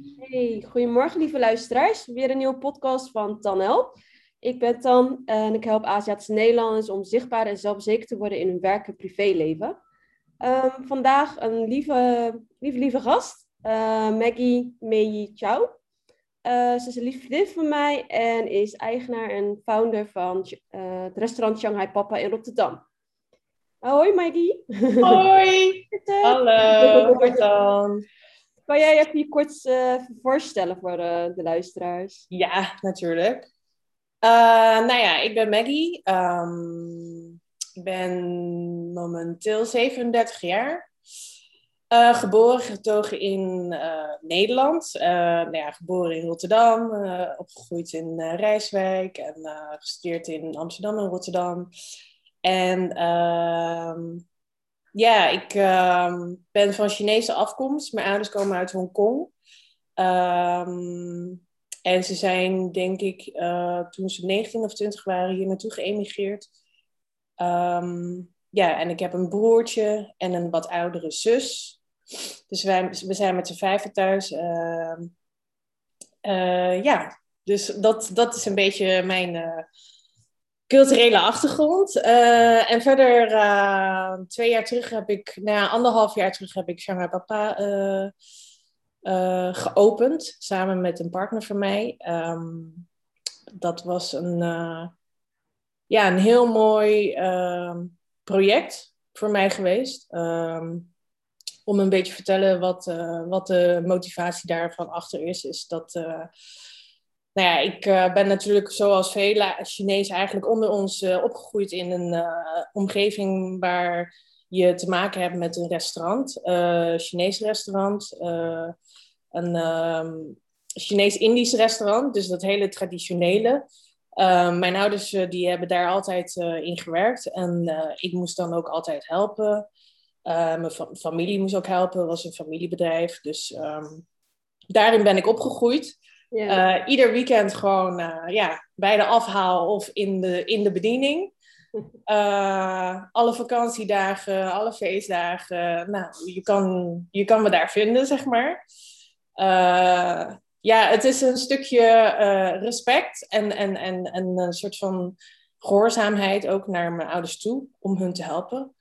Hey, goedemorgen lieve luisteraars. Weer een nieuwe podcast van Tanel. Ik ben Tan en ik help Aziatische Nederlanders om zichtbaar en zelfzeker te worden in hun werk en privéleven. Um, vandaag een lieve, lieve, lieve gast, uh, Maggie Mei Chow. Uh, ze is een lieve vriendin van mij en is eigenaar en founder van uh, het restaurant Shanghai Papa in Rotterdam. Hoi Maggie. Hoi. Hallo, Tan. Kan jij even je kort uh, voorstellen voor de, de, luisteraars? Ja, natuurlijk. Uh, nou ja, ik ben Maggie. Um, ik ben momenteel 37 jaar. Geboren, getogen in Nederland. nou ja, geboren in Rotterdam. opgegroeid in Rijswijk. En gestudeerd in Amsterdam en Rotterdam. En ehm, ja, ik uh, ben van Chinese afkomst. Mijn ouders komen uit Hongkong. Um, en ze zijn, denk ik, uh, toen ze 19 of 20 waren, hier naartoe geëmigreerd. Um, ja, en ik heb een broertje en een wat oudere zus. Dus wij, we zijn met z'n vijven thuis. Uh, ja, dus dat, dat is een beetje mijn uh, culturele achtergrond. Uh, en verder, uh, twee jaar terug heb ik, nou anderhalf jaar terug heb ik Shanghai Papa uh, geopend. Samen met een partner van mij. Um, dat was een, ja, een heel mooi ehm, project voor mij geweest. Um, om een beetje te vertellen wat, wat de motivatie daarvan achter is. Is dat nou ja, ik uh, ben natuurlijk zoals vele Chinezen eigenlijk onder ons uh, opgegroeid in een uh, omgeving waar je te maken hebt met een restaurant, Chinees restaurant, een um, Chinees-Indisch restaurant, dus dat hele traditionele. mijn ouders die hebben daar altijd in gewerkt en ik moest dan ook altijd helpen. mijn fa familie moest ook helpen, was een familiebedrijf, dus um, daarin ben ik opgegroeid. Ja. Uh, ieder weekend gewoon uh, ja, bij de afhaal of in de, in de bediening. Uh, alle vakantiedagen, alle feestdagen. Nou, je kan, je kan me daar vinden, zeg maar. ja, het is een stukje respect en, en, en, en een soort van gehoorzaamheid ook naar mijn ouders toe om hun te helpen.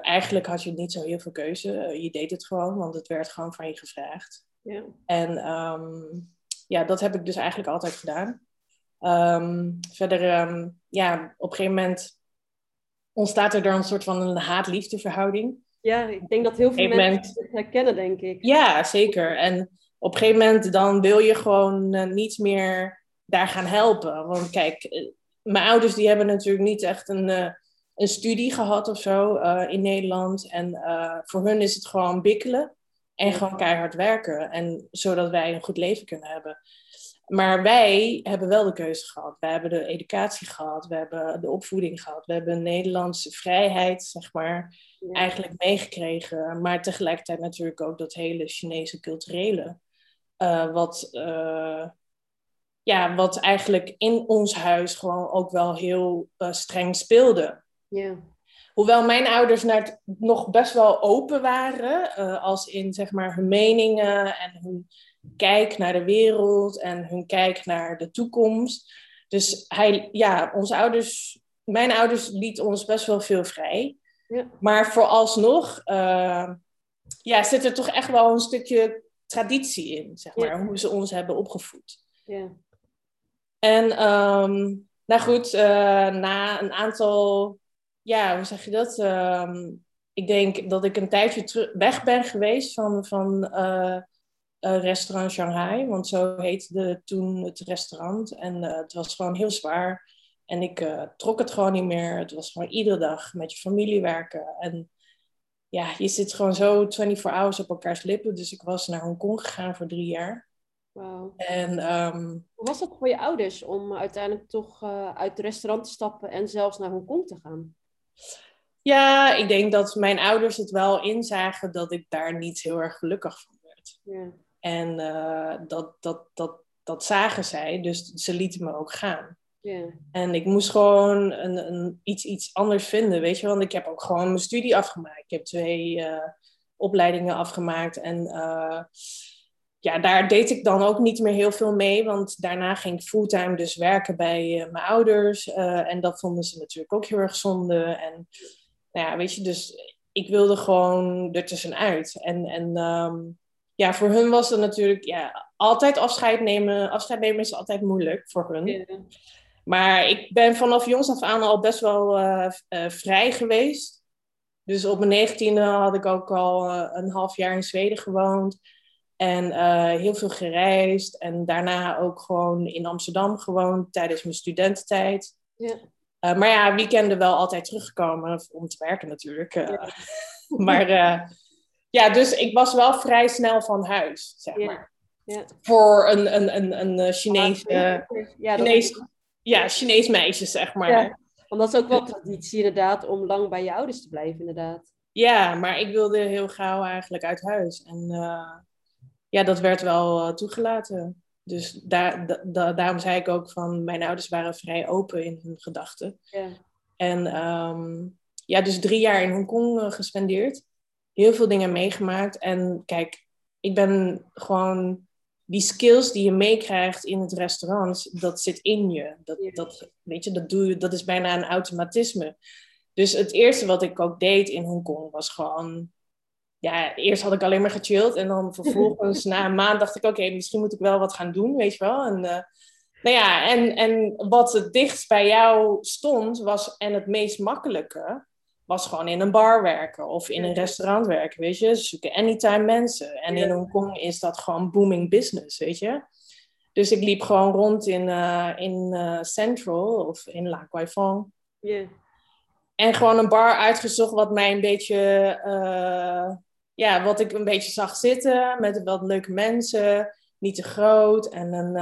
eigenlijk had je niet zo heel veel keuze. je deed het gewoon, want het werd gewoon van je gevraagd. Ja. En um, ja, dat heb ik dus eigenlijk altijd gedaan. Um, verder, um, ja, op een gegeven moment ontstaat er dan een soort van een haat-liefde verhouding. Ja, ik denk dat heel veel mensen moment... het herkennen, denk ik. Ja, zeker. En op een gegeven moment dan wil je gewoon uh, niet meer daar gaan helpen. Want kijk, uh, mijn ouders die hebben natuurlijk niet echt een, uh, een studie gehad of zo in Nederland. En voor hun is het gewoon bikkelen. En gewoon keihard werken. En zodat wij een goed leven kunnen hebben. Maar wij hebben wel de keuze gehad. We hebben de educatie gehad. We hebben de opvoeding gehad. We hebben Nederlandse vrijheid, zeg maar, eigenlijk meegekregen. Maar tegelijkertijd natuurlijk ook dat hele Chinese culturele. Uh, wat, uh, ja, wat eigenlijk in ons huis gewoon ook wel heel uh, streng speelde. Ja. Hoewel mijn ouders naar nog best wel open waren, uh, als in zeg maar hun meningen en hun kijk naar de wereld en hun kijk naar de toekomst. Dus hij, ja, onze ouders, mijn ouders lieten ons best wel veel vrij. Ja. Maar vooralsnog uh, ja, zit er toch echt wel een stukje traditie in, zeg maar, ja. hoe ze ons hebben opgevoed. Ja. En um, nou goed, uh, na een aantal ja, hoe zeg je dat? Um, ik denk dat ik een tijdje weg ben geweest van, van uh, uh, restaurant Shanghai. Want zo heette toen het restaurant. En uh, het was gewoon heel zwaar. En ik trok het gewoon niet meer. Het was gewoon iedere dag met je familie werken. En ja, je zit gewoon zo 24 hours op elkaars lippen. Dus ik was naar Hongkong gegaan voor drie jaar. Wow. En, um, Hoe was het voor je ouders om uiteindelijk toch uit het restaurant te stappen en zelfs naar Hongkong te gaan? Ja, ik denk dat mijn ouders het wel inzagen dat ik daar niet heel erg gelukkig van werd. Ja. En uh, dat, dat, dat, dat zagen zij, dus ze lieten me ook gaan. Ja. En ik moest gewoon een, een, iets, iets anders vinden, weet je. Want ik heb ook gewoon mijn studie afgemaakt. Ik heb twee uh, opleidingen afgemaakt. En uh, ja, daar deed ik dan ook niet meer heel veel mee, want daarna ging ik fulltime dus werken bij mijn ouders. en dat vonden ze natuurlijk ook heel erg zonde. En nou ja, weet je, dus ik wilde gewoon ertussenuit. En, en ehm, ja, voor hun was het natuurlijk ja, altijd afscheid nemen. Afscheid nemen is altijd moeilijk voor hun. Maar ik ben vanaf jongs af aan al best wel uh, uh, vrij geweest. Dus op mijn negentiende had ik ook al uh, een half jaar in Zweden gewoond. En heel veel gereisd. En daarna ook gewoon in Amsterdam gewoond tijdens mijn studententijd. Ja. maar ja, weekenden wel altijd teruggekomen om te werken natuurlijk. Ja. maar ja, dus ik was wel vrij snel van huis, zeg maar. Ja. Voor een, een, een, een Chinees, ja, Chinees, ja, Chinees meisje, zeg maar. Want dat is ook wel traditie inderdaad, om lang bij je ouders te blijven inderdaad. Ja, maar ik wilde heel gauw eigenlijk uit huis. En ja, dat werd wel uh, toegelaten. Dus daar, da, daarom zei ik ook van, mijn ouders waren vrij open in hun gedachten. Ja. En um, ja, dus drie jaar in Hongkong uh, gespendeerd heel veel dingen meegemaakt. En kijk, ik ben gewoon die skills die je meekrijgt in het restaurant, dat zit in je. Dat, dat, weet je, dat, doe je, dat is bijna een automatisme. Dus het eerste wat ik ook deed in Hongkong was gewoon. Ja, eerst had ik alleen maar gechilled. En dan vervolgens na een maand dacht ik: oké, misschien moet ik wel wat gaan doen, weet je wel. En, uh, nou ja, en, en wat het dichtst bij jou stond, was en het meest makkelijke, was gewoon in een bar werken of in een restaurant werken, weet je. Ze zoeken anytime mensen. En in Hongkong is dat gewoon booming business, weet je. Dus ik liep gewoon rond in, uh, in uh, Central of in La Kwai Fong. Yeah. En gewoon een bar uitgezocht wat mij een beetje, ja, wat ik een beetje zag zitten. Met wat leuke mensen, niet te groot. En een,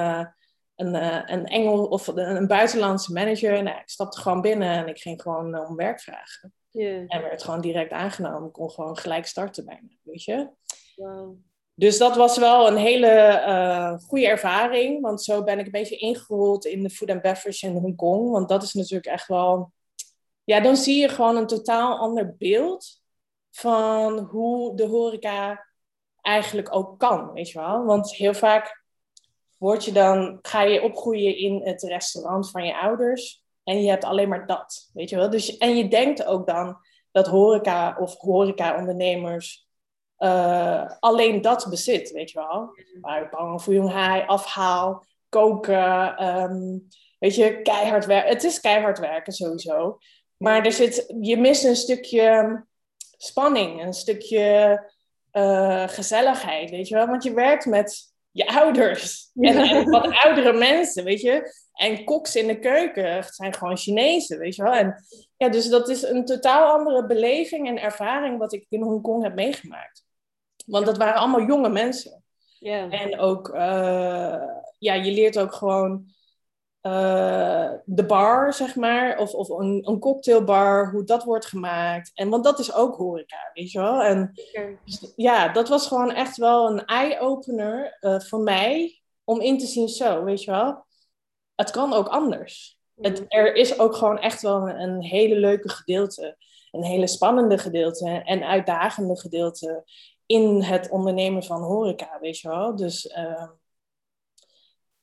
een, een Engel of een, een buitenlandse manager. Nou, ik stapte gewoon binnen en ik ging gewoon om werk vragen. Yeah. En werd gewoon direct aangenomen. Ik kon gewoon gelijk starten bijna, weet je. Wow. Dus dat was wel een hele uh, goede ervaring. Want zo ben ik een beetje ingerold in de food and beverage in Hongkong. Want dat is natuurlijk echt wel... Ja, dan zie je gewoon een totaal ander beeld van hoe de horeca eigenlijk ook kan, weet je wel. Want heel vaak word je dan, ga je opgroeien in het restaurant van je ouders. En je hebt alleen maar dat, weet je wel. Dus, en je denkt ook dan dat horeca of horeca-ondernemers uh, alleen dat bezit, weet je wel. Bang voor afhaal, koken, um, weet je, keihard werken. Het is keihard werken sowieso. Maar er zit, je mist een stukje spanning, een stukje uh, gezelligheid, weet je wel. Want je werkt met je ouders en, en wat oudere mensen, weet je. En koks in de keuken zijn gewoon Chinezen, weet je wel. En ja, dus dat is een totaal andere beleving en ervaring wat ik in Hongkong heb meegemaakt. Want dat waren allemaal jonge mensen. Yeah. En ook, uh, ja, je leert ook gewoon uh, de bar, zeg maar, of, of een, een, cocktailbar, hoe dat wordt gemaakt. En want dat is ook horeca, weet je wel. En dus, ja, dat was gewoon echt wel een eye-opener uh, voor mij om in te zien zo, weet je wel het kan ook anders. Het, er is ook gewoon echt wel een, een, hele leuke gedeelte, een hele spannende gedeelte en uitdagende gedeelte in het ondernemen van horeca, weet je wel. Dus uh,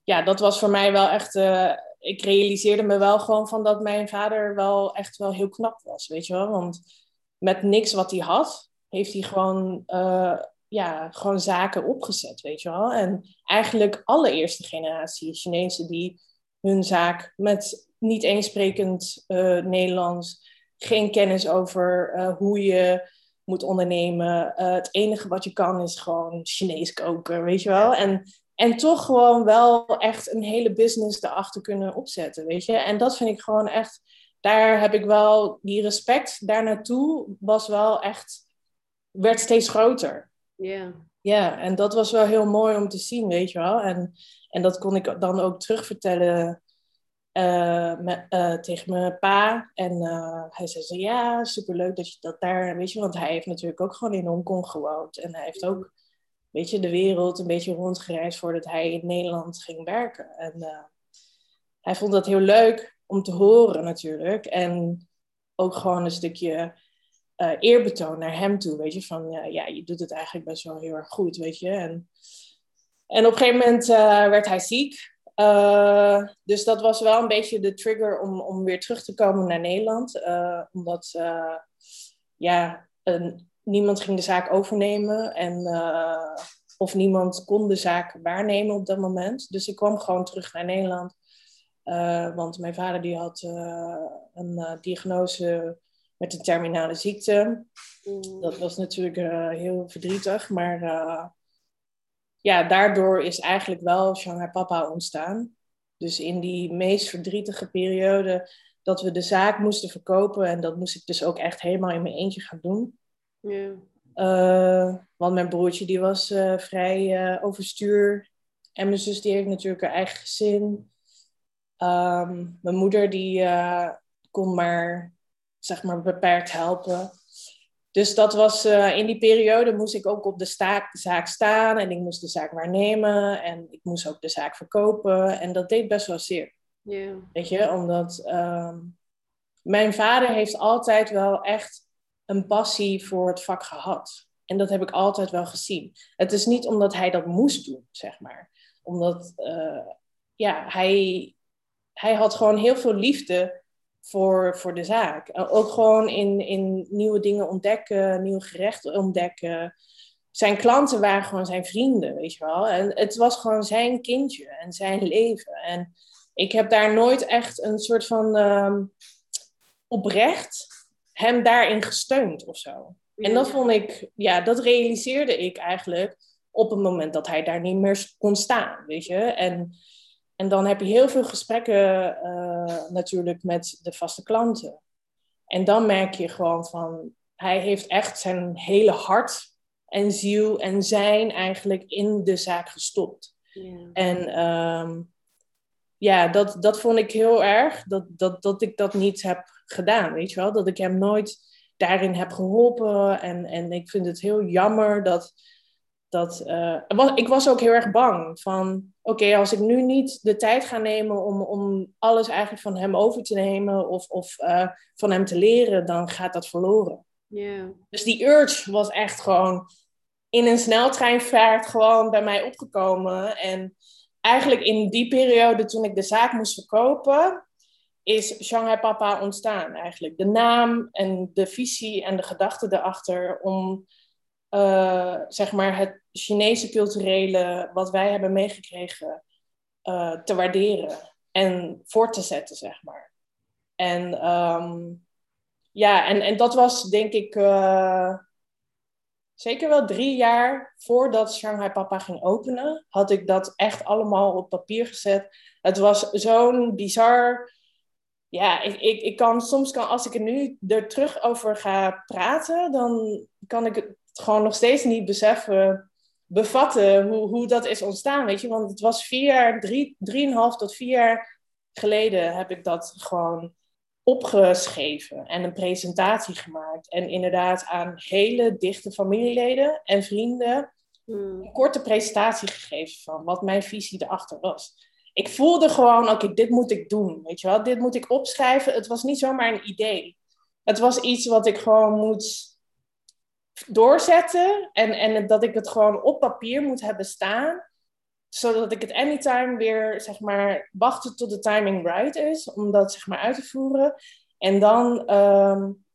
ja, dat was voor mij wel echt. Uh, ik realiseerde me wel gewoon van dat mijn vader wel echt wel heel knap was, weet je wel. Want met niks wat hij had, heeft hij gewoon, uh, ja, gewoon zaken opgezet, weet je wel. En eigenlijk alle eerste generatie Chinezen die hun zaak met niet eensprekend uh, Nederlands, geen kennis over hoe je moet ondernemen. Het enige wat je kan is gewoon Chinees koken, weet je wel. En, en toch gewoon wel echt een hele business erachter kunnen opzetten, weet je. En dat vind ik gewoon echt, daar heb ik wel, die respect daar naartoe was wel echt, werd steeds groter. Ja. Ja, en dat was wel heel mooi om te zien, weet je wel. En, en dat kon ik dan ook terugvertellen uh, met, uh, tegen mijn pa. En uh, hij zei: Ja, superleuk dat je dat daar. Weet je, want hij heeft natuurlijk ook gewoon in Hongkong gewoond. En hij heeft ook, weet je, de wereld een beetje rondgereisd voordat hij in Nederland ging werken. En hij vond dat heel leuk om te horen, natuurlijk. En ook gewoon een stukje eerbetoon naar hem toe. Weet je, van ja, je doet het eigenlijk best wel heel erg goed, weet je. En En op een gegeven moment uh, werd hij ziek. Dus dat was wel een beetje de trigger om, om weer terug te komen naar Nederland. Omdat ja, een, niemand ging de zaak overnemen en, of niemand kon de zaak waarnemen op dat moment. Dus ik kwam gewoon terug naar Nederland. want mijn vader die had een diagnose met een terminale ziekte. Mm. Dat was natuurlijk heel verdrietig, maar ja, daardoor is eigenlijk wel Shanghai Papa ontstaan. Dus in die meest verdrietige periode dat we de zaak moesten verkopen. En dat moest ik dus ook echt helemaal in mijn eentje gaan doen. Ja. Uh, want mijn broertje die was uh, vrij uh, overstuur. En mijn zus die heeft natuurlijk een eigen gezin. Um, mijn moeder die kon maar, zeg maar, beperkt helpen. Dus dat was in die periode moest ik ook op de zaak staan en ik moest de zaak waarnemen en ik moest ook de zaak verkopen en dat deed best wel zeer. Weet je, omdat um, mijn vader heeft altijd wel echt een passie voor het vak gehad. En dat heb ik altijd wel gezien. Het is niet omdat hij dat moest doen, zeg maar. Omdat, uh, ja, hij, hij had gewoon heel veel liefde voor, voor de zaak. Ook gewoon in, in nieuwe dingen ontdekken, nieuwe gerechten ontdekken. Zijn klanten waren gewoon zijn vrienden, weet je wel. En het was gewoon zijn kindje en zijn leven. En ik heb daar nooit echt een soort van uh, oprecht hem daarin gesteund of zo. En dat vond ik, ja, dat realiseerde ik eigenlijk op het moment dat hij daar niet meer kon staan, weet je. En en dan heb je heel veel gesprekken uh, natuurlijk met de vaste klanten. En dan merk je gewoon van, hij heeft echt zijn hele hart en ziel en zijn eigenlijk in de zaak gestopt. En um, ja, dat, dat vond ik heel erg, dat, dat, dat ik dat niet heb gedaan, weet je wel. Dat ik hem nooit daarin heb geholpen. En, en ik vind het heel jammer dat dat, uh, was, ik was ook heel erg bang van, oké, als ik nu niet de tijd ga nemen om, om alles eigenlijk van hem over te nemen of, of uh, van hem te leren, dan gaat dat verloren. Yeah. Dus die urge was echt gewoon in een sneltreinvaart gewoon bij mij opgekomen. En eigenlijk in die periode toen ik de zaak moest verkopen, is Shanghai Papa ontstaan eigenlijk. De naam en de visie en de gedachte erachter om uh, zeg maar het Chinese culturele wat wij hebben meegekregen uh, te waarderen en voor te zetten, zeg maar. En um, ja, en, en dat was denk ik uh, zeker wel drie jaar voordat Shanghai Papa ging openen, had ik dat echt allemaal op papier gezet. Het was zo'n bizar ja, ik, ik, ik kan soms, kan, als ik er nu er terug over ga praten, dan kan ik het gewoon nog steeds niet beseffen, bevatten hoe, hoe dat is ontstaan, weet je. Want het was vier jaar, drie, drieënhalf tot vier jaar geleden heb ik dat gewoon opgeschreven en een presentatie gemaakt. En inderdaad aan hele dichte familieleden en vrienden hmm. een korte presentatie gegeven van wat mijn visie erachter was. Ik voelde gewoon, oké, dit moet ik doen, weet je wel. Dit moet ik opschrijven. Het was niet zomaar een idee. Het was iets wat ik gewoon moet doorzetten en, en dat ik het gewoon op papier moet hebben staan, zodat ik het anytime weer, zeg maar, wachten tot de timing right is om dat, zeg maar, uit te voeren. En dan, um,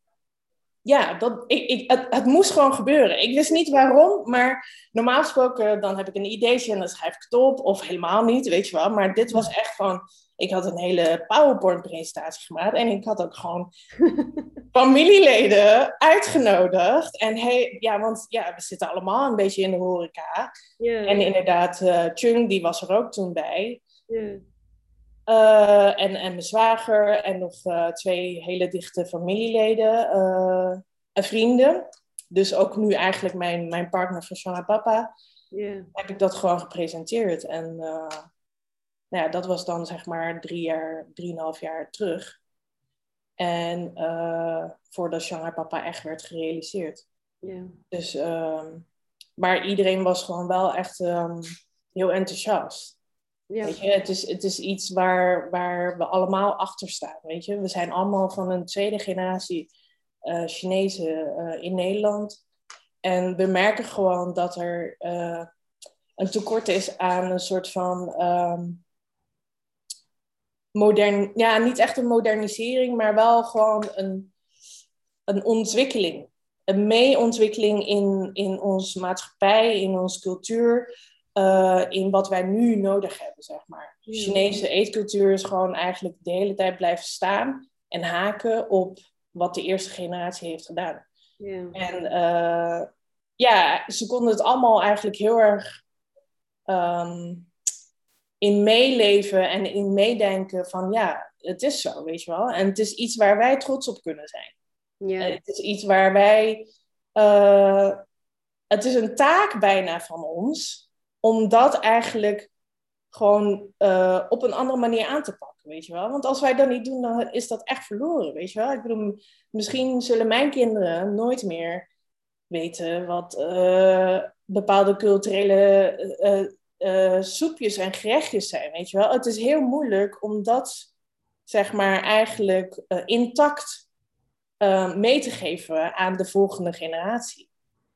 ja, dat, ik, ik, het, het, moest gewoon gebeuren. Ik wist niet waarom, maar normaal gesproken dan heb ik een ideetje en dan schrijf ik het op, of helemaal niet, weet je wel. Maar dit was echt van, ik had een hele PowerPoint-presentatie gemaakt en ik had ook gewoon familieleden uitgenodigd. En hey, ja, want ja, we zitten allemaal een beetje in de horeca. En inderdaad, uh, Chung, die was er ook toen bij. Uh, en, en mijn zwager en nog uh, twee hele dichte familieleden en vrienden. Dus ook nu eigenlijk mijn, mijn partner van Shana Papa. Heb ik dat gewoon gepresenteerd. En nou ja, dat was dan zeg maar drie jaar, drieënhalf jaar terug. En voordat Shanghai Papa echt werd gerealiseerd. Dus, um, maar iedereen was gewoon wel echt um, heel enthousiast. Weet je, het is, het is iets waar, waar we allemaal achter staan. Weet je? We zijn allemaal van een tweede generatie uh, Chinezen uh, in Nederland. En we merken gewoon dat er een tekort is aan een soort van ehm, modern, ja, niet echt een modernisering, maar wel gewoon een, een ontwikkeling. Een meeontwikkeling in, in onze maatschappij, in onze cultuur, uh, in wat wij nu nodig hebben, zeg maar. De Chinese eetcultuur is gewoon eigenlijk de hele tijd blijven staan en haken op wat de eerste generatie heeft gedaan. Ja. En uh, ja, ze konden het allemaal eigenlijk heel erg um, in meeleven en in meedenken van ja, het is zo, weet je wel. En het is iets waar wij trots op kunnen zijn. Ja. Het is iets waar wij. Uh, het is een taak bijna van ons om dat eigenlijk gewoon uh, op een andere manier aan te pakken, weet je wel. Want als wij dat niet doen, dan is dat echt verloren, weet je wel. Ik bedoel, misschien zullen mijn kinderen nooit meer weten wat uh, bepaalde culturele uh, soepjes en gerechtjes zijn, weet je wel. Het is heel moeilijk om dat, zeg maar, eigenlijk intact mee te geven aan de volgende generatie.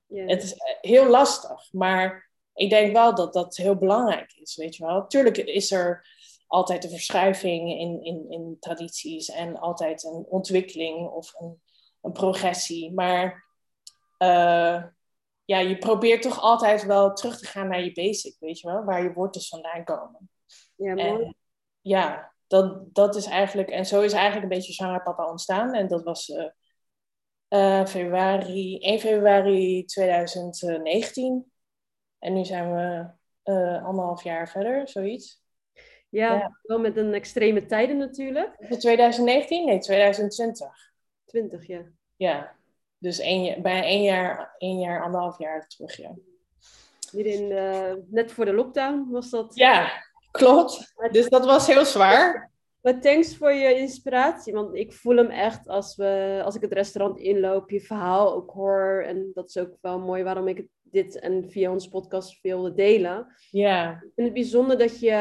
Yeah. Het is heel lastig, maar ik denk wel dat dat heel belangrijk is, weet je wel. Tuurlijk is er altijd een verschuiving in, in, in tradities en altijd een ontwikkeling of een, een progressie, maar ja, je probeert toch altijd wel terug te gaan naar je basic, weet je wel, waar je wortels vandaan komen. Ja, mooi. En, ja, dat, dat is eigenlijk, en zo is eigenlijk een beetje Shangha Papa ontstaan. En dat was uh, uh, februari, 1 februari 2019. En nu zijn we uh, anderhalf jaar verder, zoiets. Ja, ja, wel met een extreme tijden natuurlijk. 2019? Nee, 2020. 20, ja. Ja, dus één, bijna één jaar, één jaar, anderhalf jaar terug, ja. in net voor de lockdown was dat? Ja, klopt. Dus dat was heel zwaar. Maar thanks voor je inspiratie, want ik voel hem echt als, we, als ik het restaurant inloop, je verhaal ook hoor. En dat is ook wel mooi waarom ik dit en via onze podcast wilde delen. Ja. Ik vind het bijzonder dat je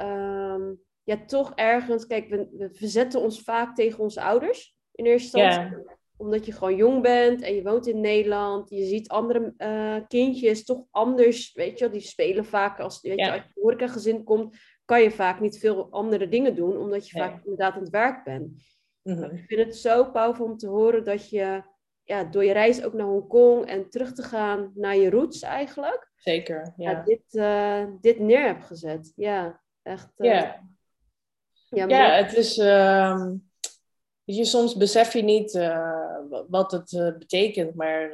um, ja, toch ergens, kijk, we, we verzetten ons vaak tegen onze ouders in eerste instantie. Ja omdat je gewoon jong bent en je woont in Nederland. Je ziet andere uh, kindjes toch anders. Weet je, die spelen vaak als, weet je, als je horecagezin komt. Kan je vaak niet veel andere dingen doen. Omdat je vaak inderdaad aan het werk bent. Mm Ik vind het zo powerful om te horen dat je ja, door je reis ook naar Hongkong en terug te gaan naar je roots eigenlijk. Zeker, ja. dit, uh, dit neer hebt gezet. Ja, echt. Uh, ja. Ja, ja, het is... Uh, je, soms besef je niet wat het betekent, maar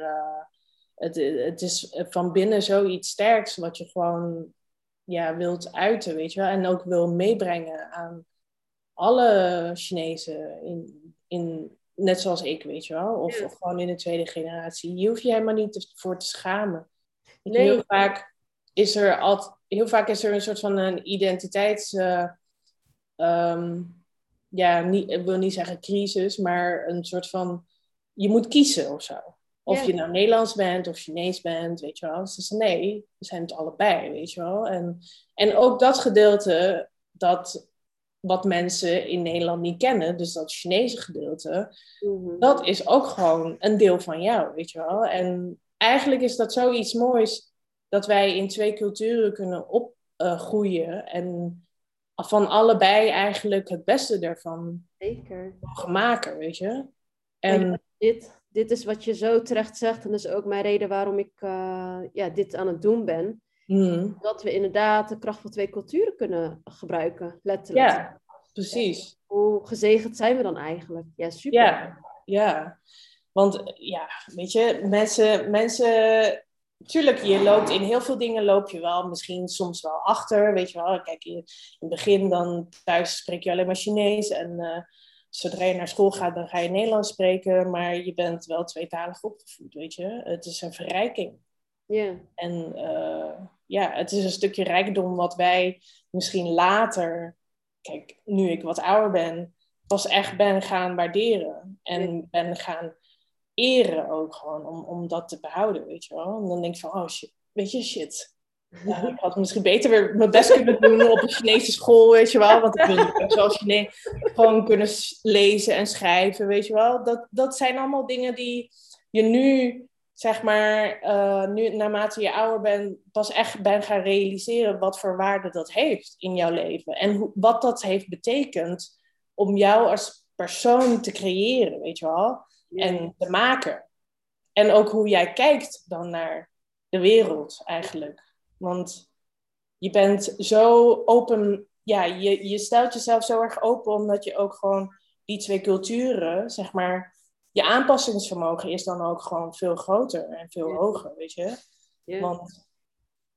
het, het is van binnen zoiets sterks wat je gewoon ja, wilt uiten, weet je wel. En ook wil meebrengen aan alle Chinezen, in, in, net zoals ik, weet je wel. Of, of gewoon in de tweede generatie. Je hoeft je helemaal niet voor te schamen. Nee. Heel vaak is er altijd, heel vaak is er een soort van een identiteits... Uh, um, ja, niet, ik wil niet zeggen crisis, maar een soort van je moet kiezen of zo. Of je nou Nederlands bent of Chinees bent, weet je wel. Ze zeggen nee, we zijn het allebei, weet je wel. En, en ook dat gedeelte, dat wat mensen in Nederland niet kennen, dus dat Chinese gedeelte, mhm. dat is ook gewoon een deel van jou, weet je wel. En eigenlijk is dat zoiets moois dat wij in twee culturen kunnen opgroeien uh, en van allebei eigenlijk het beste ervan Zeker. mogen maken, weet je. En dit, dit is wat je zo terecht zegt. En dat is ook mijn reden waarom ik uh, ja, dit aan het doen ben. Mm. Dat we inderdaad de kracht van twee culturen kunnen gebruiken, letterlijk. Ja, precies. Hoe gezegend zijn we dan eigenlijk? Ja, super. Ja, ja. Want ja, weet je, mensen, mensen Tuurlijk, je loopt in heel veel dingen loop je wel misschien soms wel achter. Weet je wel, kijk, in het begin dan thuis spreek je alleen maar Chinees. En uh, zodra je naar school gaat, dan ga je Nederlands spreken, maar je bent wel tweetalig opgevoed, weet je. Het is een verrijking. Ja. En uh, ja, het is een stukje rijkdom wat wij misschien later, kijk, nu ik wat ouder ben, pas echt ben gaan waarderen. En ben gaan eren ook gewoon, om, om dat te behouden, weet je wel. En dan denk ik van, oh shit, weet je, shit. Ja, ik had misschien beter weer mijn best kunnen doen op een Chinese school, weet je wel. Want ik wil zoals Chinees gewoon kunnen lezen en schrijven, weet je wel. Dat, dat zijn allemaal dingen die je nu zeg maar, uh, nu naarmate je ouder bent, pas echt ben gaan realiseren wat voor waarde dat heeft in jouw leven. En hoe, wat dat heeft betekend om jou als persoon te creëren, weet je wel? En te maken. En ook hoe jij kijkt dan naar de wereld eigenlijk. Want je bent zo open, ja, je, je stelt jezelf zo erg open omdat je ook gewoon die twee culturen, zeg maar, je aanpassingsvermogen is dan ook gewoon veel groter en veel hoger, weet je. Want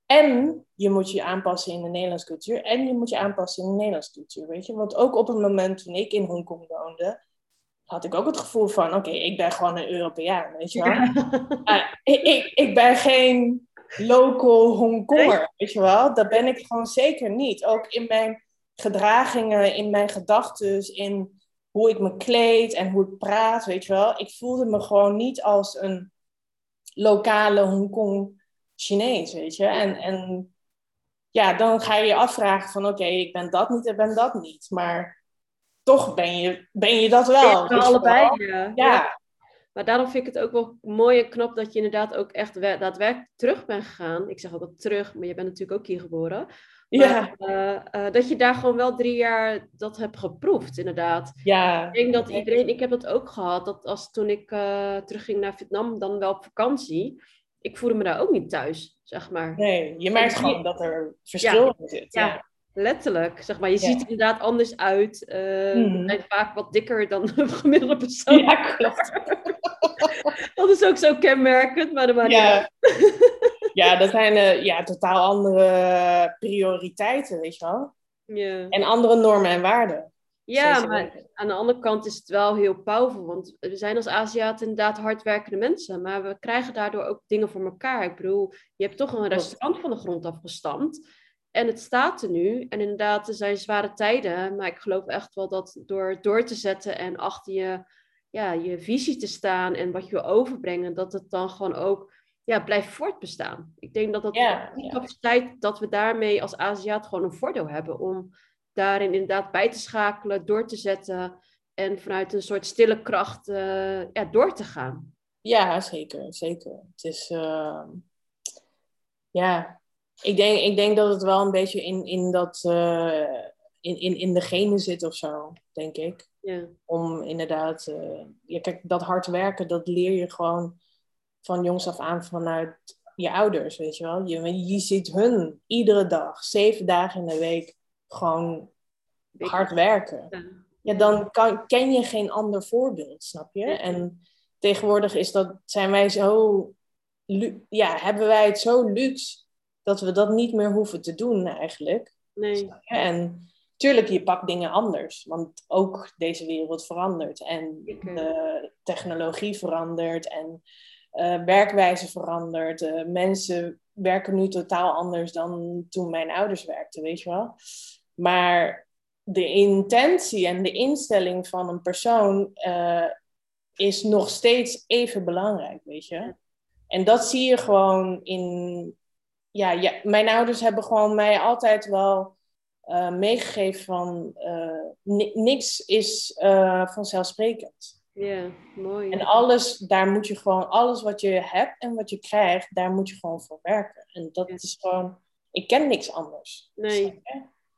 en je moet je aanpassen in de Nederlandse cultuur en je moet je aanpassen in de Nederlandse cultuur, weet je. Want ook op het moment toen ik in Hongkong woonde, had ik ook het gevoel van, oké, ik ben gewoon een Europeaan, weet je wel. Ik, ik, ik ben geen local Hongkonger, weet je wel. Dat ben ik gewoon zeker niet. Ook in mijn gedragingen, in mijn gedachten, in hoe ik me kleed en hoe ik praat, weet je wel. Ik voelde me gewoon niet als een lokale Hongkong Chinees, weet je. En, en ja, dan ga je je afvragen van oké, ik ben dat niet en ben dat niet. Maar toch ben je, ben je dat wel. Ja, allebei, ja. ja. Maar daarom vind ik het ook wel mooi en knap dat je inderdaad ook echt daadwerkelijk terug bent gegaan. Ik zeg altijd terug, maar je bent natuurlijk ook hier geboren. Ja. Uh, dat je daar gewoon wel drie jaar dat hebt geproefd, inderdaad. Ja. Ik denk dat iedereen, ik heb dat ook gehad, dat als toen ik uh, terugging naar Vietnam, dan wel op vakantie, ik voelde me daar ook niet thuis, zeg maar. Nee, je merkt gewoon dat er verschil in zit. Ja. letterlijk. Zeg maar, je ziet er inderdaad anders uit. Mm. zijn vaak wat dikker dan een gemiddelde persoon. Ja, klopt. dat is ook zo kenmerkend, maar dat maakt ja. ja, dat zijn uh, ja, totaal andere prioriteiten, weet je wel. Ja. En andere normen en waarden. Ja, maar aan de andere kant is het wel heel powerful. Want we zijn als Aziaten inderdaad hardwerkende mensen. Maar we krijgen daardoor ook dingen voor elkaar. Ik bedoel, je hebt toch een restaurant van de grond afgestampt. En het staat er nu. En inderdaad, er zijn zware tijden. Maar ik geloof echt wel dat door door te zetten en achter je, ja, je visie te staan en wat je wil overbrengen, dat het dan gewoon ook ja, blijft voortbestaan. Ik denk dat dat ja, die capaciteit, dat we daarmee als Aziat gewoon een voordeel hebben om daarin inderdaad bij te schakelen, door te zetten en vanuit een soort stille kracht uh, ja, door te gaan. Ja, zeker, zeker. Het is, uh, ja, ik denk, ik denk dat het wel een beetje in, in dat, uh, in, in, in de genen zit of zo, denk ik. Ja. Om inderdaad, ja, kijk, dat hard werken, dat leer je gewoon van jongs af aan vanuit je ouders, weet je wel. Je, je ziet hun iedere dag, zeven dagen in de week, gewoon hard werken. Ja, dan kan, ken je geen ander voorbeeld, snap je? En tegenwoordig is dat, zijn wij zo, ja, hebben wij het zo luxe dat we dat niet meer hoeven te doen eigenlijk. Nee. En tuurlijk, je pakt dingen anders, want ook deze wereld verandert en de technologie verandert en uh, werkwijze verandert. Uh, mensen werken nu totaal anders dan toen mijn ouders werkten, weet je wel. Maar de intentie en de instelling van een persoon uh, is nog steeds even belangrijk, weet je. En dat zie je gewoon in. Ja, ja mijn ouders hebben gewoon mij altijd wel meegegeven van niks is vanzelfsprekend. Ja, mooi. En alles, daar moet je gewoon, alles wat je hebt en wat je krijgt, daar moet je gewoon voor werken. En dat is gewoon, ik ken niks anders. Nee.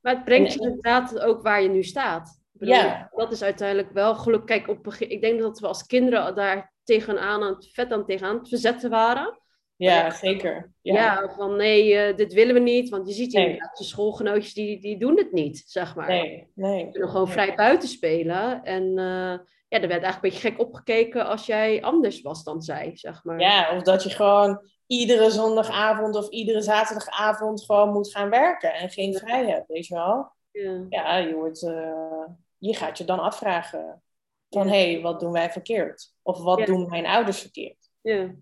Maar het brengt je inderdaad ook waar je nu staat. Bedoel, ja. Dat is uiteindelijk wel geluk. Kijk, op, ik denk dat we als kinderen daar tegenaan, aan het vet aan tegenaan het verzetten waren. Ja, zeker. Ja. ja, van nee, uh, dit willen we niet. Want je ziet nee. inderdaad, de schoolgenootjes die, die doen het niet, zeg maar. Nee, nee. Ze kunnen gewoon vrij buiten spelen. En uh, ja, er werd eigenlijk een beetje gek opgekeken als jij anders was dan zij, zeg maar. Ja, of dat je gewoon iedere zondagavond of iedere zaterdagavond gewoon moet gaan werken en geen vrij hebt, weet je wel? Ja, ja je, wordt, uh, je gaat je dan afvragen van, hé, hey, wat doen wij verkeerd? Of wat ja. doen mijn ouders verkeerd? Ja.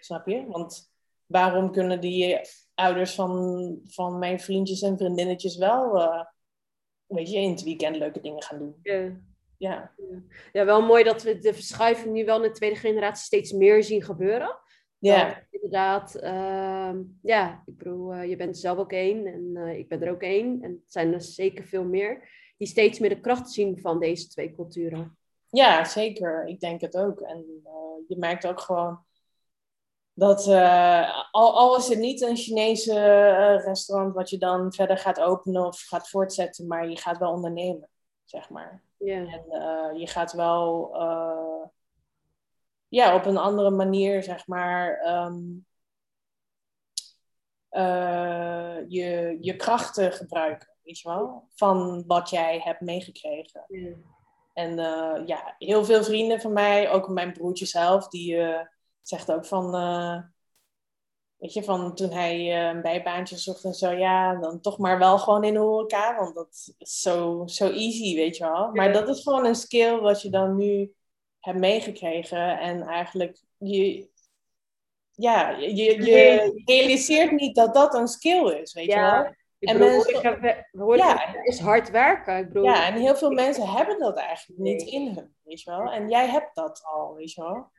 Snap je? Want waarom kunnen die ouders van, van mijn vriendjes en vriendinnetjes wel, uh, weet je, in het weekend leuke dingen gaan doen? Ja ja. Ja, wel mooi dat we de verschuiving nu wel in de tweede generatie steeds meer zien gebeuren. Ja. inderdaad, uh, ja, ik bedoel, uh, je bent zelf ook één en uh, ik ben er ook één. En het zijn er zeker veel meer die steeds meer de kracht zien van deze twee culturen. Ja, zeker. Ik denk het ook. En eh, je merkt ook gewoon, dat al, al is het niet een Chinese restaurant wat je dan verder gaat openen of gaat voortzetten, maar je gaat wel ondernemen, zeg maar. Ja. En je gaat wel ja, op een andere manier, zeg maar, ehm, je, je krachten gebruiken, weet je wel, van wat jij hebt meegekregen. En ja, heel veel vrienden van mij, ook mijn broertje zelf, die zegt ook van, weet je, van toen hij een bijbaantje zocht en zo, ja, dan toch maar wel gewoon in de horeca, want dat is zo, zo easy, weet je wel. Maar dat is gewoon een skill wat je dan nu hebt meegekregen en eigenlijk je, ja, je, je realiseert niet dat dat een skill is, weet je wel. Ik en mensen, ja, het is hard werken. Ik bedoel, ja, en heel veel mensen hebben dat eigenlijk niet in hun, weet je wel. En jij hebt dat al, weet je wel.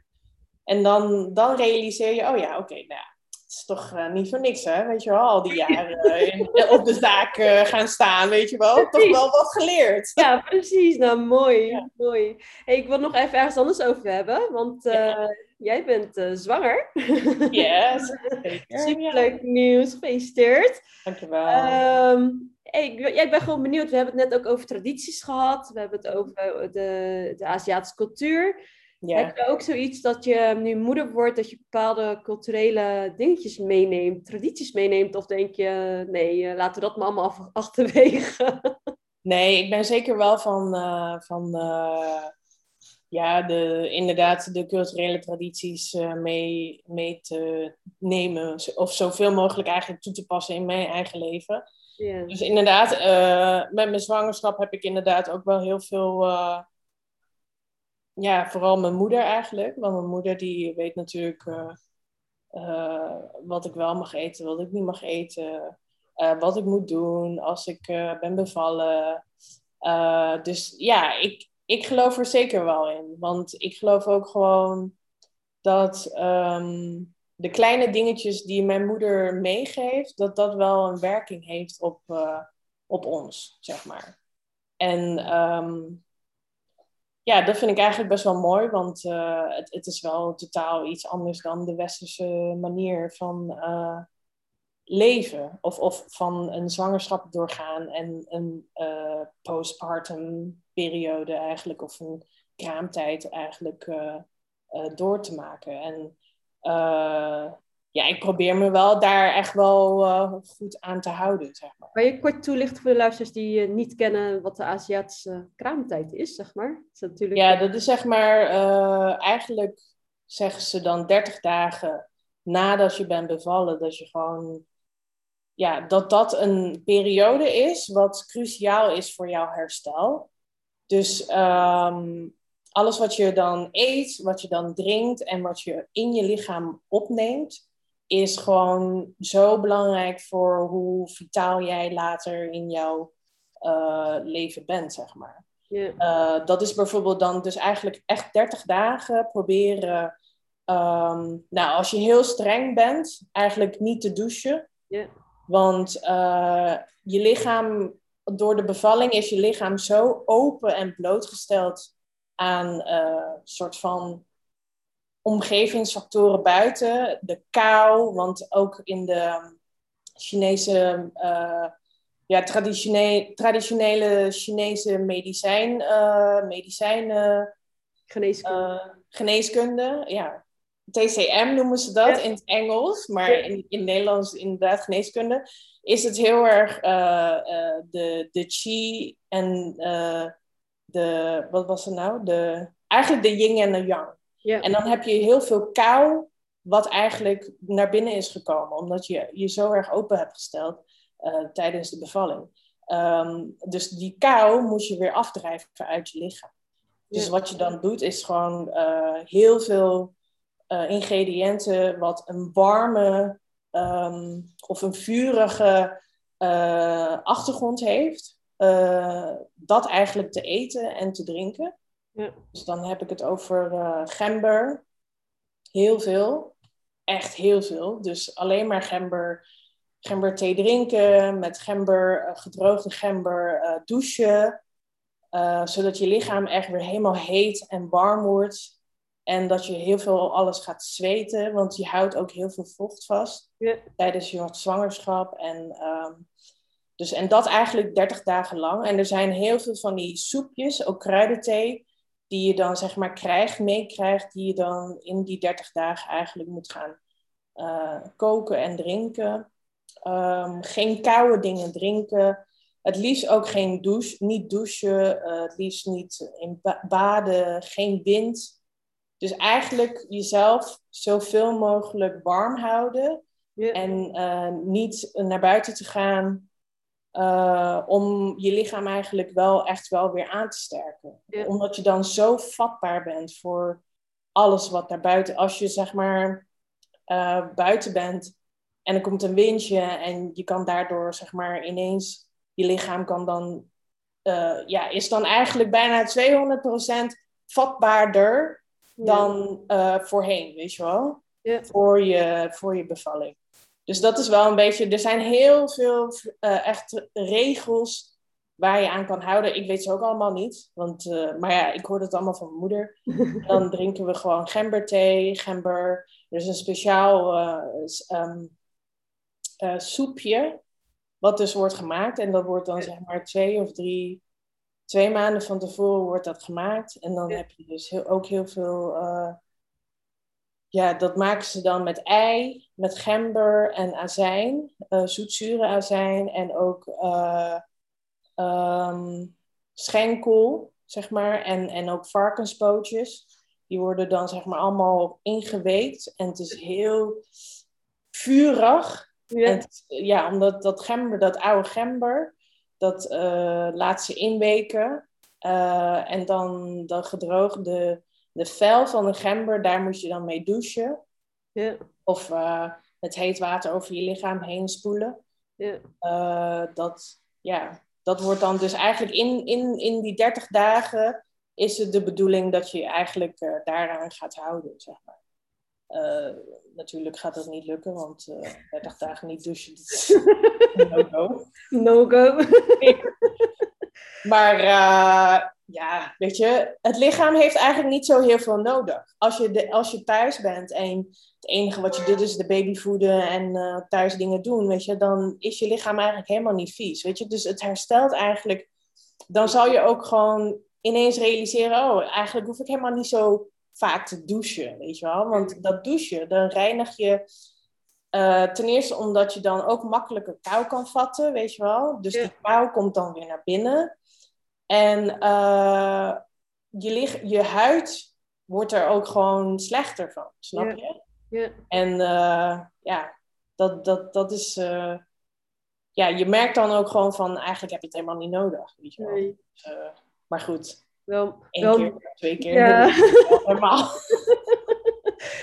En dan, dan realiseer je, oh ja, oké, nou ja, is toch uh, niet voor niks, hè, weet je wel. Al die jaren in, op de zaak uh, gaan staan, weet je wel. Toch wel wat geleerd. Ja, precies. Nou, mooi. Ja. mooi. Hey, ik wil nog even ergens anders over hebben, want... Ja jij bent zwanger. Yes. Superleuk nieuws. Gefeliciteerd. Dankjewel. Um, hey, ik, ja, ik ben gewoon benieuwd. We hebben het net ook over tradities gehad. We hebben het over de, de Aziatische cultuur. Ja. Heb je ook zoiets dat je nu moeder wordt, dat je bepaalde culturele dingetjes meeneemt, tradities meeneemt? Of denk je, nee, eh, laten we dat maar allemaal achterwege? Nee, ik ben zeker wel van, uh, van uh, ja, de, inderdaad de culturele tradities uh, mee, mee te nemen. Of zoveel mogelijk eigenlijk toe te passen in mijn eigen leven. Yeah. Dus inderdaad, met mijn zwangerschap heb ik inderdaad ook wel heel veel... Ja, vooral mijn moeder eigenlijk. Want mijn moeder die weet natuurlijk wat ik wel mag eten, wat ik niet mag eten. wat ik moet doen als ik ben bevallen. dus ja, ik, ik geloof er zeker wel in. Want ik geloof ook gewoon dat ehm, de kleine dingetjes die mijn moeder meegeeft, dat dat wel een werking heeft op, op ons, zeg maar. En um, ja, dat vind ik eigenlijk best wel mooi, want uh, het, het, is wel totaal iets anders dan de westerse manier van uh, leven. Of, of van een zwangerschap doorgaan en een postpartum periode eigenlijk, of een kraamtijd eigenlijk uh, uh, door te maken. En uh, ja, ik probeer me wel daar echt wel goed aan te houden, zeg maar. Kan je kort toelichten voor de luisteraars die niet kennen wat de Aziatische kraamtijd is, zeg maar? Is natuurlijk... Ja, dat is zeg maar, eigenlijk zeggen ze dan 30 dagen nadat je bent bevallen, dat je gewoon ja, dat dat een periode is wat cruciaal is voor jouw herstel. Dus um, alles wat je dan eet, wat je dan drinkt en wat je in je lichaam opneemt, is gewoon zo belangrijk voor hoe vitaal jij later in jouw uh, leven bent, zeg maar. Yeah. Uh, dat is bijvoorbeeld dan dus eigenlijk echt 30 dagen proberen. Um, nou, als je heel streng bent, eigenlijk niet te douchen. Yeah. Want uh, je lichaam door de bevalling is je lichaam zo open en blootgesteld aan een soort van omgevingsfactoren buiten. De kou, want ook in de Chinese, uh, ja, traditionele, traditionele Chinese medicijn, uh, medicijnen, geneeskunde. geneeskunde, ja. TCM noemen ze dat ja. in het Engels, maar ja. in, in het Nederlands inderdaad geneeskunde is het heel erg de, de chi en de, wat was het nou? De, eigenlijk de yin en de yang. Yeah. En dan heb je heel veel kou, wat eigenlijk naar binnen is gekomen, omdat je je zo erg open hebt gesteld tijdens de bevalling. Um, dus die kou moet je weer afdrijven uit je lichaam. Dus wat je dan doet, is gewoon heel veel ingrediënten wat een warme um, of een vurige achtergrond heeft, dat eigenlijk te eten en te drinken. Ja. Dus dan heb ik het over uh, gember, heel veel, echt heel veel. Dus alleen maar gember, gemberthee drinken, met gember, gedroogde gember douchen, zodat je lichaam echt weer helemaal heet en warm wordt. En dat je heel veel alles gaat zweten, want je houdt ook heel veel vocht vast Ja. tijdens je zwangerschap. En, ehm, dus, en dat eigenlijk 30 dagen lang. En er zijn heel veel van die soepjes, ook kruidenthee, die je dan zeg maar krijgt, meekrijgt, die je dan in die 30 dagen eigenlijk moet gaan eh, koken en drinken. Ehm, geen koude dingen drinken. Het liefst ook geen douche, niet douchen, eh, het liefst niet in ba- baden, geen wind. Dus eigenlijk jezelf zoveel mogelijk warm houden en eh, niet naar buiten te gaan eh, om je lichaam eigenlijk wel echt wel weer aan te sterken. Ja. Omdat je dan zo vatbaar bent voor alles wat daar buiten. Als je zeg maar eh, buiten bent en er komt een windje en je kan daardoor zeg maar ineens je lichaam kan dan eh, ja is dan eigenlijk bijna 200% vatbaarder dan voorheen, weet je wel? Ja. Voor, je, voor je bevalling. Dus dat is wel een beetje, er zijn heel veel eh, echt regels waar je aan kan houden. Ik weet ze ook allemaal niet, want, eh, maar ja, ik hoorde het allemaal van mijn moeder. Dan drinken we gewoon gemberthee, gember. Er is een speciaal eh, ehm, eh, soepje, wat dus wordt gemaakt. En dat wordt dan zeg maar twee of drie, twee maanden van tevoren wordt dat gemaakt. En dan heb je dus heel, ook heel veel, ja, dat maken ze dan met ei, met gember en azijn, eh zoetzure azijn en ook eh, ehm, schenkel, zeg maar, en, en ook varkenspootjes. Die worden dan zeg maar allemaal ingeweekt en het is heel vurig. Ja. het- ja, omdat dat gember, dat oude gember, dat eh, laat ze inweken. En dan de gedroogde, de vel van de gember, daar moet je dan mee douchen. Ja. Of eh, met heet water over je lichaam heen spoelen. Ja. Eh, dat, ja, dat wordt dan dus eigenlijk in, in, in die 30 dagen is het de bedoeling dat je je eigenlijk eh, daaraan gaat houden, zeg maar. Natuurlijk gaat dat niet lukken, want eh 30 dagen niet douchen, dat is no-go. No-go. Maar ja, weet je, het lichaam heeft eigenlijk niet zo heel veel nodig. Als je, de, als je thuis bent en het enige wat je doet is de baby voeden en eh, thuis dingen doen, weet je, dan is je lichaam eigenlijk helemaal niet vies, weet je. Dus het herstelt eigenlijk, dan zal je ook gewoon ineens realiseren, oh, eigenlijk hoef ik helemaal niet zo vaak te douchen, weet je wel. Want dat douchen, dan reinig je eh, ten eerste omdat je dan ook makkelijker kou kan vatten, weet je wel. Dus Ja. die kou komt dan weer naar binnen. En eh, je, lig- je huid wordt er ook gewoon slechter van, snap je? Ja. En eh, ja, dat, dat, dat is... eh, ja, je merkt dan ook gewoon van, eigenlijk heb je het helemaal niet nodig, weet je wel. Nee. Maar goed, Wel, één wel, keer, twee keer, Ja. normaal.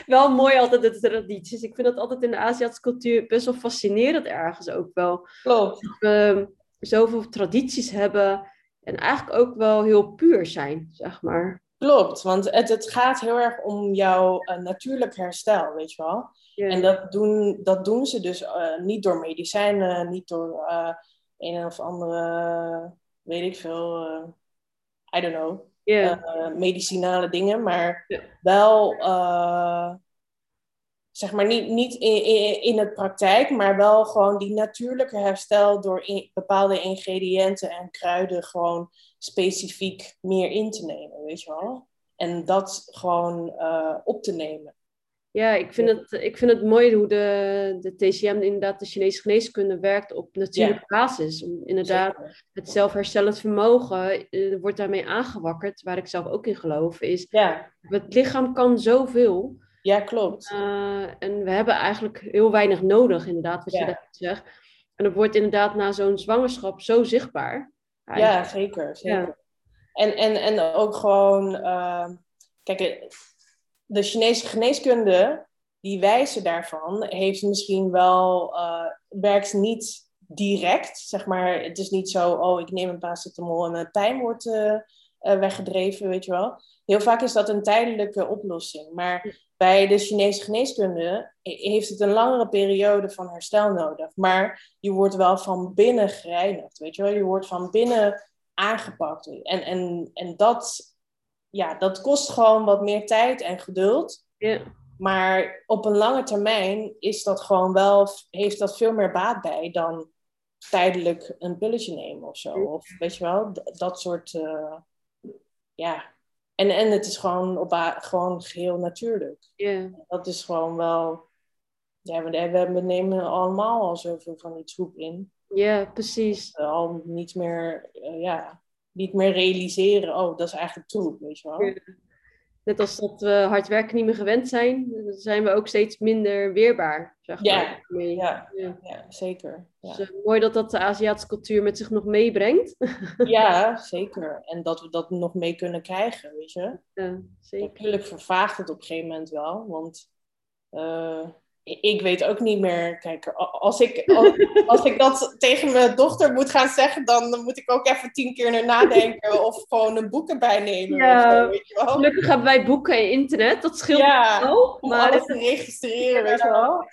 wel mooi altijd de tradities. Ik vind dat altijd in de Aziatische cultuur best wel fascinerend ergens ook wel. Klopt. Dat we zoveel tradities hebben en eigenlijk ook wel heel puur zijn, zeg maar. Klopt, want het, het gaat heel erg om jouw eh, natuurlijk herstel, weet je wel. En dat doen, dat doen ze dus eh, niet door medicijnen, niet door eh, een of andere, weet ik veel, I don't know, medicinale dingen, maar wel, zeg maar, niet, niet in, in, in het praktijk, maar wel gewoon die natuurlijke herstel door in- bepaalde ingrediënten en kruiden gewoon specifiek meer in te nemen, weet je wel. En dat gewoon eh, op te nemen. Ja, ik vind, het, ik vind het mooi hoe de, de TCM, inderdaad de Chinese geneeskunde, werkt op natuurlijke basis. Om inderdaad Zeker. het zelfherstellend vermogen eh, wordt daarmee aangewakkerd, waar ik zelf ook in geloof, is Ja, het lichaam kan zoveel. Ja, klopt. eh, en we hebben eigenlijk heel weinig nodig, inderdaad, wat Ja. je net zegt. En dat wordt inderdaad na zo'n zwangerschap zo zichtbaar. Ja, zeker. zeker. Ja. En, en, en ook gewoon, eh, kijk, eh, de Chinese geneeskunde, die wijze daarvan, heeft misschien wel, werkt niet direct, zeg maar. Het is niet zo, oh, ik neem een paracetamol en mijn pijn wordt weggedreven, weet je wel. Heel vaak is dat een tijdelijke oplossing. Maar bij de Chinese geneeskunde heeft het een langere periode van herstel nodig. Maar je wordt wel van binnen gereinigd, weet je wel. Je wordt van binnen aangepakt. En, en, en dat ja, dat kost gewoon wat meer tijd en geduld. Ja. Maar op een lange termijn is dat gewoon wel, heeft dat veel meer baat bij dan tijdelijk een pilletje nemen of zo. Of weet je wel, dat soort. Uh, ja. En, en het is gewoon, op, gewoon geheel natuurlijk. Ja. Dat is gewoon wel. Ja, we, we nemen allemaal al zoveel van die troep in. Ja, precies. Al niet meer, uh, ja, niet meer realiseren, oh, dat is eigenlijk troep, weet je wel. Net als dat we hard werken niet meer gewend zijn, zijn we ook steeds minder weerbaar. Zeg maar. ja, ja, ja. ja, zeker. Ja. Dus, uh, mooi dat dat de Aziatische cultuur met zich nog meebrengt. ja, zeker. En dat we dat nog mee kunnen krijgen, weet je. Ja, zeker. Natuurlijk vervaagt het op een gegeven moment wel, want... Uh, ik weet ook niet meer. Kijk, als ik, als, ik dat tegen mijn dochter moet gaan zeggen, dan moet ik ook even tien keer naar nadenken of gewoon een boek erbij nemen. Ja, zo, weet je wel. gelukkig hebben wij boeken in internet, dat scheelt ja, wel. Om maar alles te registreren, weet je wel.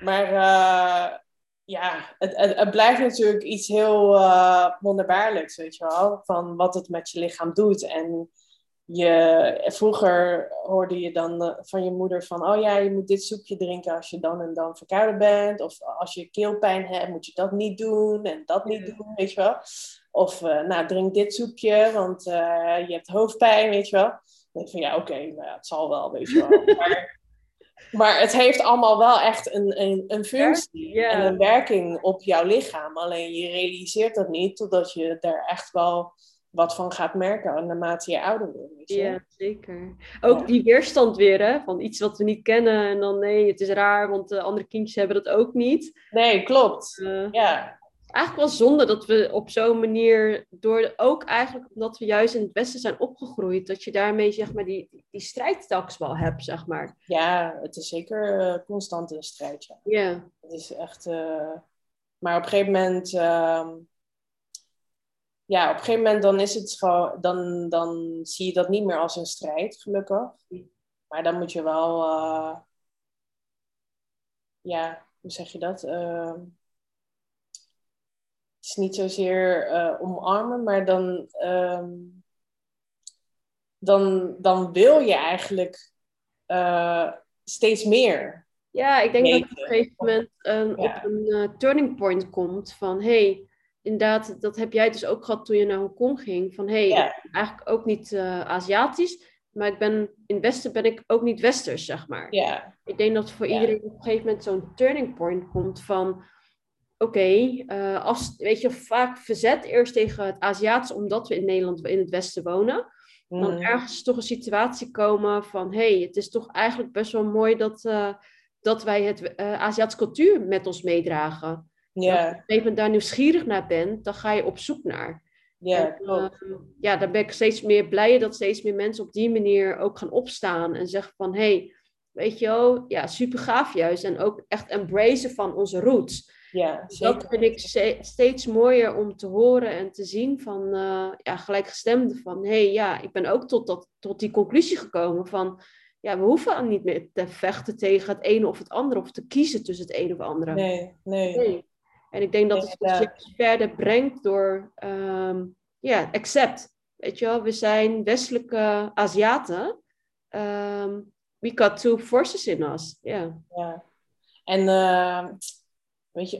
Maar uh, ja, het, het, het, blijft natuurlijk iets heel uh, wonderbaarlijks, weet je wel. Van wat het met je lichaam doet. En je, vroeger hoorde je dan eh, van je moeder van, oh ja, je moet dit soepje drinken als je dan en dan verkouden bent. Of als je keelpijn hebt, moet je dat niet doen en dat niet doen, weet je wel. Of, uh, nou, drink dit soepje, want uh, je hebt hoofdpijn, weet je wel. Dan denk ik van, ja, oké, okay, nou ja, het zal wel, weet je wel. maar, maar het heeft allemaal wel echt een, een, een functie ja. en een werking op jouw lichaam. Alleen je realiseert dat niet, totdat je er echt wel wat van gaat merken naarmate je ouder wordt. Ja, zeker. Ook ja. die weerstand weer, hè? Van iets wat we niet kennen en dan nee, het is raar, want de andere kindjes hebben dat ook niet. Nee, klopt. Uh, ja. Eigenlijk wel zonde dat we op zo'n manier, door ook eigenlijk omdat we juist in het Westen zijn opgegroeid, dat je daarmee zeg maar die, die strijdtaks wel hebt, zeg maar. Ja, het is zeker uh, constant een strijd. Ja. Het is echt. Uh... Maar op een gegeven moment ja, op een gegeven moment dan is het gewoon, dan, dan zie je dat niet meer als een strijd, gelukkig. Maar dan moet je wel, uh, ja, hoe zeg je dat? Uh, het is niet zozeer uh, omarmen, maar dan, um, dan, dan wil je eigenlijk steeds meer. Ja, ik denk dat je op een gegeven moment ja. op een turning point komt van, hey, inderdaad, dat heb jij dus ook gehad toen je naar Hongkong ging. Van hé, hey, eigenlijk ook niet uh, Aziatisch, maar ik ben, in het Westen ben ik ook niet Westers, zeg maar. Ja. Ik denk dat voor iedereen op een gegeven moment zo'n turning point komt van... Oké, okay, uh, als, weet je, vaak verzet eerst tegen het Aziatisch omdat we in Nederland in het Westen wonen. Mm. Dan ergens toch een situatie komen van... hé, hey, het is toch eigenlijk best wel mooi dat, uh, dat wij het uh, Aziatische cultuur met ons meedragen. Ja. Als je op een gegeven moment daar nieuwsgierig naar bent, dan ga je op zoek naar. Ja, en, uh, ja, daar ben ik steeds meer blij dat steeds meer mensen op die manier ook gaan opstaan en zeggen van, hey, weet je wel, ja, super gaaf juist. En ook echt embracen van onze roots. Ja, zeker. Dat vind ik steeds mooier om te horen en te zien van uh, ja, gelijkgestemden van, hey, ja, ik ben ook tot, dat, tot die conclusie gekomen van, ja, we hoeven niet meer te vechten tegen het ene of het andere of te kiezen tussen het een of het andere. Nee, nee. nee. En ik denk dat het ons verder brengt door, um, ja, accept. Weet je wel, we zijn westelijke Aziaten. Um, we got two forces in us. Yeah. Ja. En uh, weet je,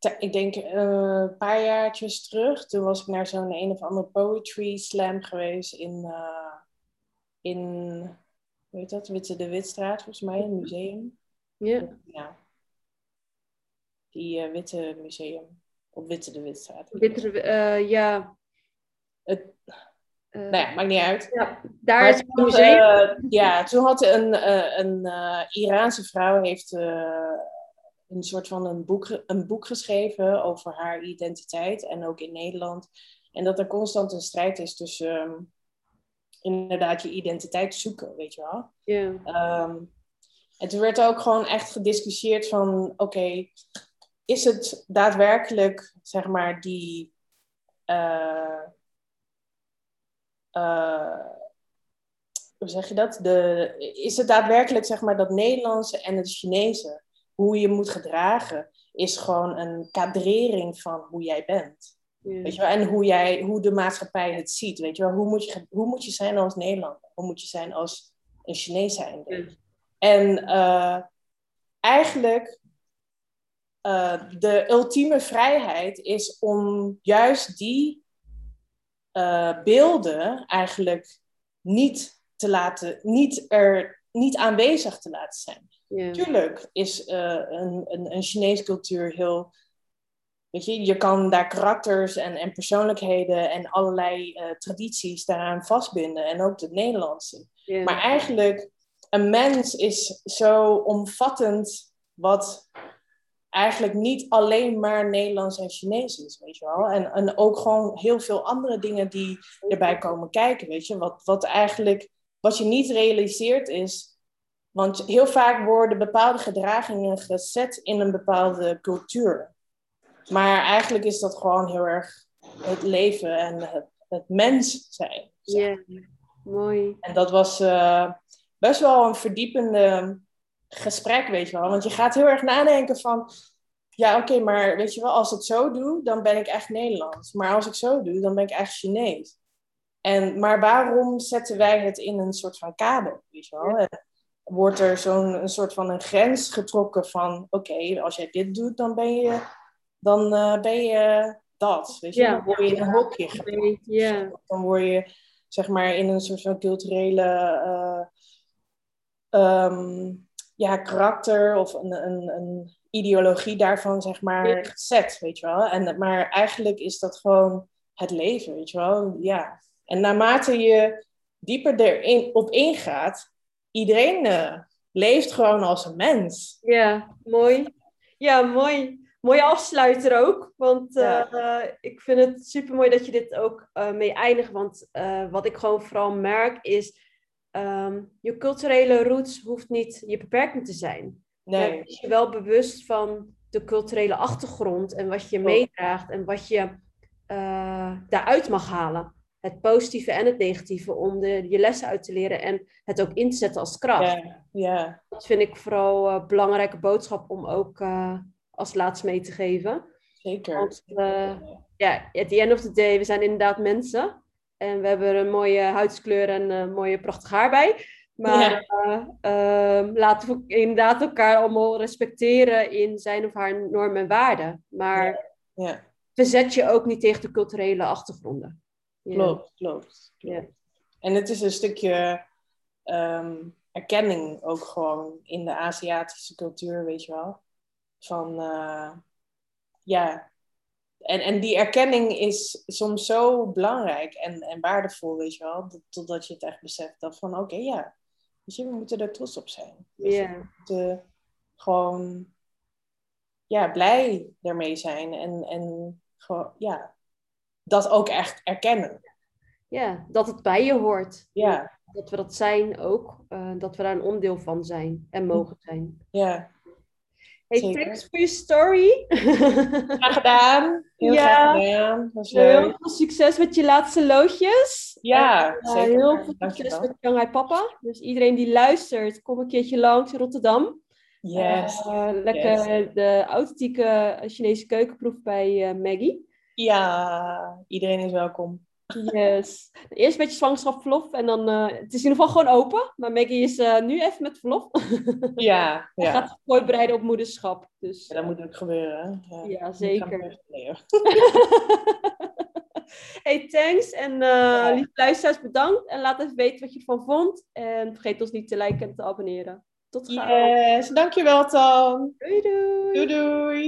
uh, ik denk uh, een paar jaartjes terug, toen was ik naar zo'n een of andere poetry slam geweest in, in hoe heet dat, Witte de Witstraat, volgens mij, een museum. Yeah. Ja die uh, Witte Museum. Op Witte de Witstraat. Witte, uh, ja. Het, uh, nou ja, maakt niet uit. Ja, daar maar is het museum. Ja, toen had een, een Iraanse vrouw heeft een soort van een boek, een boek geschreven over haar identiteit en ook in Nederland. En dat er constant een strijd is tussen um, inderdaad je identiteit zoeken, weet je wel. Ja. Um, en toen werd er ook gewoon echt gediscussieerd van, oké, okay, is het daadwerkelijk, zeg maar, die. Uh, uh, hoe zeg je dat? De, is het daadwerkelijk, zeg maar, dat Nederlandse en het Chinese, hoe je moet gedragen, is gewoon een kadrering van hoe jij bent. Ja. Weet je wel? En hoe, jij, hoe de maatschappij het ziet. Weet je wel? Hoe, moet je, hoe moet je zijn als Nederlander? Hoe moet je zijn als een Chinees zijn? Ja. En eh, eigenlijk, eh, de ultieme vrijheid is om juist die eh, beelden eigenlijk niet te laten, niet er niet aanwezig te laten zijn. Tuurlijk is eh, een, een, een Chinese cultuur heel. Weet je, je kan daar karakters en, en persoonlijkheden en allerlei tradities daaraan vastbinden. En ook het Nederlandse. Maar eigenlijk, een mens is zo omvattend wat eigenlijk niet alleen maar Nederlands en Chinees is, weet je wel. En, en ook gewoon heel veel andere dingen die erbij komen kijken, weet je. Wat, wat eigenlijk, wat je niet realiseert is, want heel vaak worden bepaalde gedragingen gezet in een bepaalde cultuur. Maar eigenlijk is dat gewoon heel erg het leven en het, het mens zijn. Ja, mooi. En dat was eh, best wel een verdiepende gesprek, weet je wel. Want je gaat heel erg nadenken van... Ja, oké, maar weet je wel, als ik zo doe, dan ben ik echt Nederlands. Maar als ik zo doe, dan ben ik echt Chinees. En, maar waarom zetten wij het in een soort van kader, weet je wel? Wordt er zo'n een soort van een grens getrokken van... Oké, als jij dit doet, dan ben je, dan, eh, ben je dat, weet je? Ja. Dan word je in een hokje geplaatst. Ja, Dan word je, zeg maar, in een soort van culturele ehm, ja, karakter of een, een, een ideologie daarvan, zeg maar, gezet, weet je wel. En, maar eigenlijk is dat gewoon het leven, weet je wel. Ja. En naarmate je dieper erin op ingaat, iedereen eh, leeft gewoon als een mens. ja, mooi. Ja, mooi. Mooie afsluiter ook. Want eh, Ja. ik vind het super mooi dat je dit ook eh, mee eindigt. Want wat ik gewoon vooral merk is. Ehm, je culturele roots hoeft niet je beperking te zijn. Nee, wees je wel bewust van de culturele achtergrond en wat je meedraagt en wat je eh, daaruit mag halen. Het positieve en het negatieve, om de, je lessen uit te leren en het ook in te zetten als kracht. ja, Dat vind ik vooral een belangrijke boodschap om ook eh, als laatst mee te geven. zeker. Want eh, ja, at the end of the day, we zijn inderdaad mensen. En we hebben een mooie huidskleur en een mooie prachtig haar bij. Maar eh, ehm, laten we inderdaad elkaar allemaal respecteren in zijn of haar normen en waarden. Maar ja, verzet je ook niet tegen de culturele achtergronden. Klopt, klopt. Ja. klopt. En het is een stukje ehm, erkenning ook gewoon in de Aziatische cultuur, weet je wel. Van, eh, ja. En, en die erkenning is soms zo belangrijk en, en waardevol, weet je wel. dat- Totdat je het echt beseft dat van, oké, ja. Weet je, we moeten er trots op zijn. Je, Ja. We moeten gewoon, ja, blij ermee zijn. En, en gewoon, ja, dat ook echt erkennen. ja, dat het bij je hoort. Ja, Dat we dat zijn ook. eh, dat we daar een onderdeel van zijn en mogen zijn. ja. Hey, Zeker. thanks voor je story. Graag gedaan. Heel Ja. graag gedaan. Was Heel veel succes met je laatste loodjes. Ja, En, eh, zeker. heel veel succes Dankjewel. met Shanghai Papa. Dus iedereen die luistert, kom een keertje langs in Rotterdam. Yes. Eh, lekker de authentieke Chinese keukenproef bij eh, Maggie. Ja, iedereen is welkom. Yes. Eerst een beetje zwangerschapsverlof en dan... eh, het is in ieder geval gewoon open. Maar Maggie is eh, nu even met verlof. Ja, ja. gaat zich voorbereiden op moederschap. Dus Ja, dat moet ook gebeuren. Ja, Ja, zeker. hey, thanks. En eh lieve luisteraars, bedankt. En laat even weten wat je ervan vond. En vergeet ons niet te liken en te abonneren. Tot gauw. Yes, dankjewel Tan. Doei doei. Doei doei.